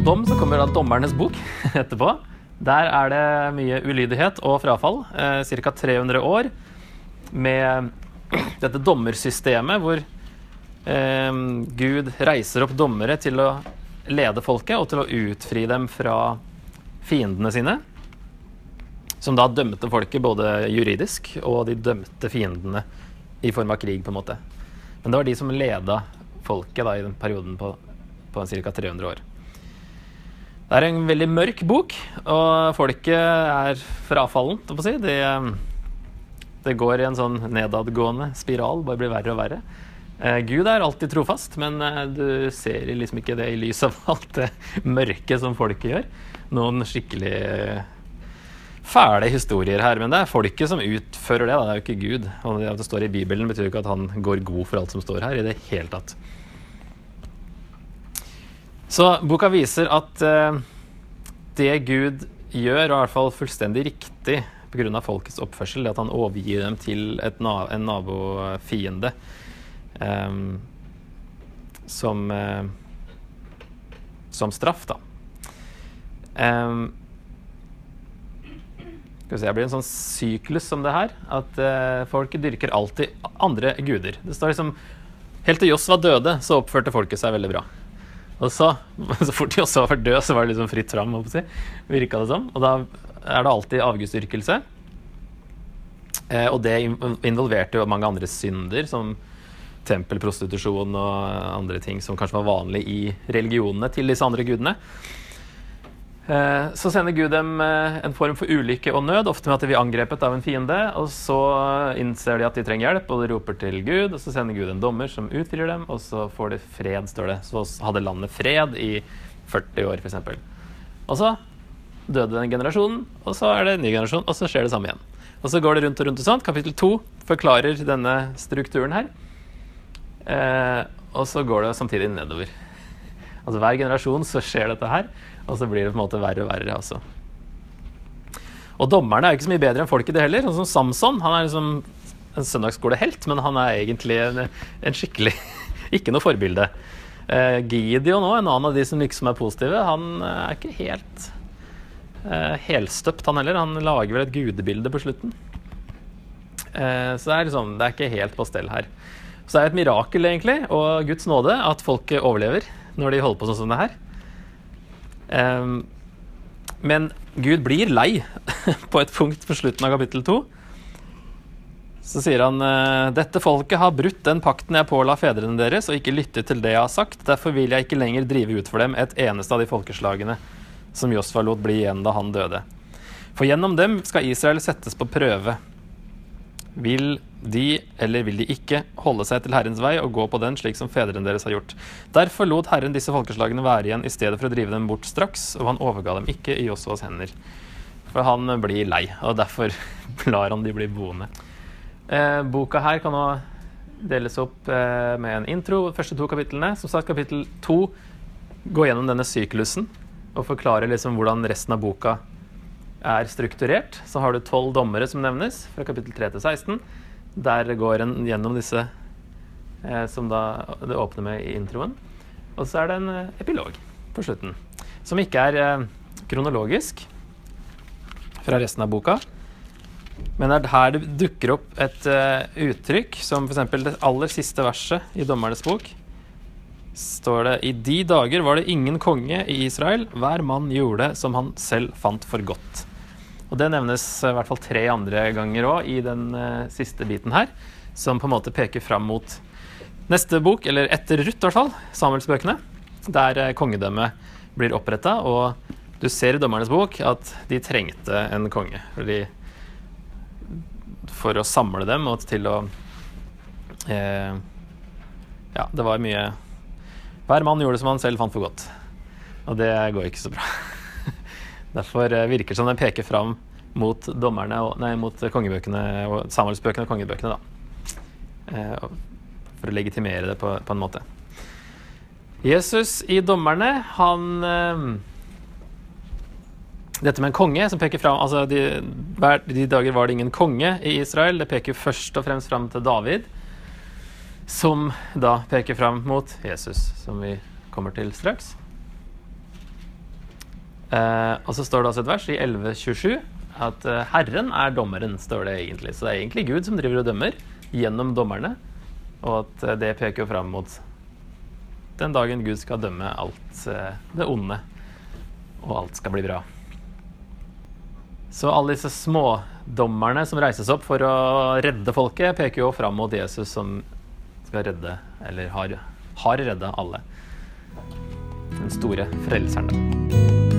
står da Dommernes bok etterpå. Der er det mye ulydighet og frafall. Eh, Ca. 300 år med dette dommersystemet hvor eh, Gud reiser opp dommere til å lede folket og til å utfri dem fra fiendene sine. Som da dømte folket både juridisk, og de dømte fiendene i form av krig, på en måte. Men det var de som leda folket da, i den perioden på, på ca. 300 år. Det er en veldig mørk bok, og folket er frafallent, å si. Det, det går i en sånn nedadgående spiral, bare blir verre og verre. Eh, Gud er alltid trofast, men eh, du ser liksom ikke det i lys av alt det mørke som folket gjør. Noen skikkelig fæle historier her, men det er folket som utfører det. Da. Det er jo ikke Gud. Og det at det står i Bibelen, betyr jo ikke at han går god for alt som står her, i det hele tatt. Så boka viser at uh, det Gud gjør, og i hvert fall fullstendig riktig pga. folkets oppførsel, det at han overgir dem til na en nabofiende um, som, uh, som straff, da. Um, skal vi se, Det blir en sånn syklus som det her. At uh, folk dyrker alltid andre guder. Det står liksom Helt til Josva døde, så oppførte folket seg veldig bra. Og så, så fort de også var død, så var det liksom fritt fram, si, virka det som. Og da er det alltid avgudsdyrkelse. Eh, og det involverte jo mange andre synder, som tempelprostitusjon og andre ting som kanskje var vanlig i religionene til disse andre gudene. Eh, så sender Gud dem eh, en form for ulykke og nød, ofte med at de blir angrepet av en fiende. Og så innser de at de trenger hjelp, og de roper til Gud. Og så sender Gud en dommer som utfrir dem, og så får de fred, står det. Så hadde landet fred i 40 år, f.eks. Og så døde den generasjonen, og så er det en ny generasjon, og så skjer det samme igjen. Og så går det rundt og rundt og sånt. Kapittel to forklarer denne strukturen her. Eh, og så går det samtidig nedover. Altså Hver generasjon så skjer dette her. Og så blir det på en måte verre og verre. altså. Og dommerne er jo ikke så mye bedre enn folket, det heller. Sånn som Samson. Han er liksom en søndagsskolehelt, men han er egentlig en, en skikkelig Ikke noe forbilde. Uh, Gideon òg, en annen av de som liksom er positive, han er ikke helt uh, helstøpt, han heller. Han lager vel et gudebilde på slutten. Uh, så det er liksom, det er ikke helt på stell her. Så det er et mirakel, egentlig, og Guds nåde, at folket overlever når de holder på sånn som det her. Um, men Gud blir lei på et punkt på slutten av kapittel to. Så sier han eh, dette folket har brutt den pakten jeg påla fedrene deres, og ikke lyttet til det jeg har sagt. Derfor vil jeg ikke lenger drive ut for dem et eneste av de folkeslagene som Josfa lot bli igjen da han døde. For gjennom dem skal Israel settes på prøve. Vil de, eller vil de ikke, holde seg til Herrens vei og gå på den slik som fedrene deres har gjort. Derfor lot Herren disse folkeslagene være igjen i stedet for å drive dem bort straks, og han overga dem ikke i Josuas hender. For han blir lei, og derfor lar han de bli boende. Eh, boka her kan nå deles opp eh, med en intro, første to kapitlene. Som sagt, kapittel to går gjennom denne syklusen og forklarer liksom hvordan resten av boka er strukturert. Så har du tolv dommere som nevnes, fra kapittel 3 til 16. Der går en gjennom disse eh, som da det åpner med i introen. Og så er det en eh, epilog på slutten, som ikke er eh, kronologisk fra resten av boka. Men det er her det dukker opp et eh, uttrykk, som f.eks. det aller siste verset i Dommernes bok. Står det I de dager var det ingen konge i Israel. Hver mann gjorde som han selv fant for godt. Og det nevnes i hvert fall tre andre ganger òg i den uh, siste biten her, som på en måte peker fram mot neste bok, eller etter Ruth i hvert fall, Samuelsbøkene, der uh, kongedømmet blir oppretta, og du ser i Dommernes bok at de trengte en konge. Fordi for å samle dem og til å eh, Ja, det var mye Hver mann gjorde det som han selv fant for godt. Og det går ikke så bra. Derfor eh, virker det som den peker fram mot mot kongebøkene og Samuelsbøkene og kongebøkene, da. Eh, for å legitimere det på, på, en måte. Jesus i dommerne, han eh, Dette med en konge som peker fram altså de, de dager var det ingen konge i Israel. Det peker først og fremst fram til David, som da peker fram mot Jesus, som vi kommer til straks. Eh, og så står det også et vers i 1127 at uh, Herren er dommeren, står det egentlig. Så det er egentlig Gud som driver og dømmer gjennom dommerne. Og at uh, det peker jo fram mot den dagen Gud skal dømme alt det onde, og alt skal bli bra. Så alle disse smådommerne som reises opp for å redde folket, peker jo fram mot Jesus som skal redde, eller har, har redda alle. Den store frelseren.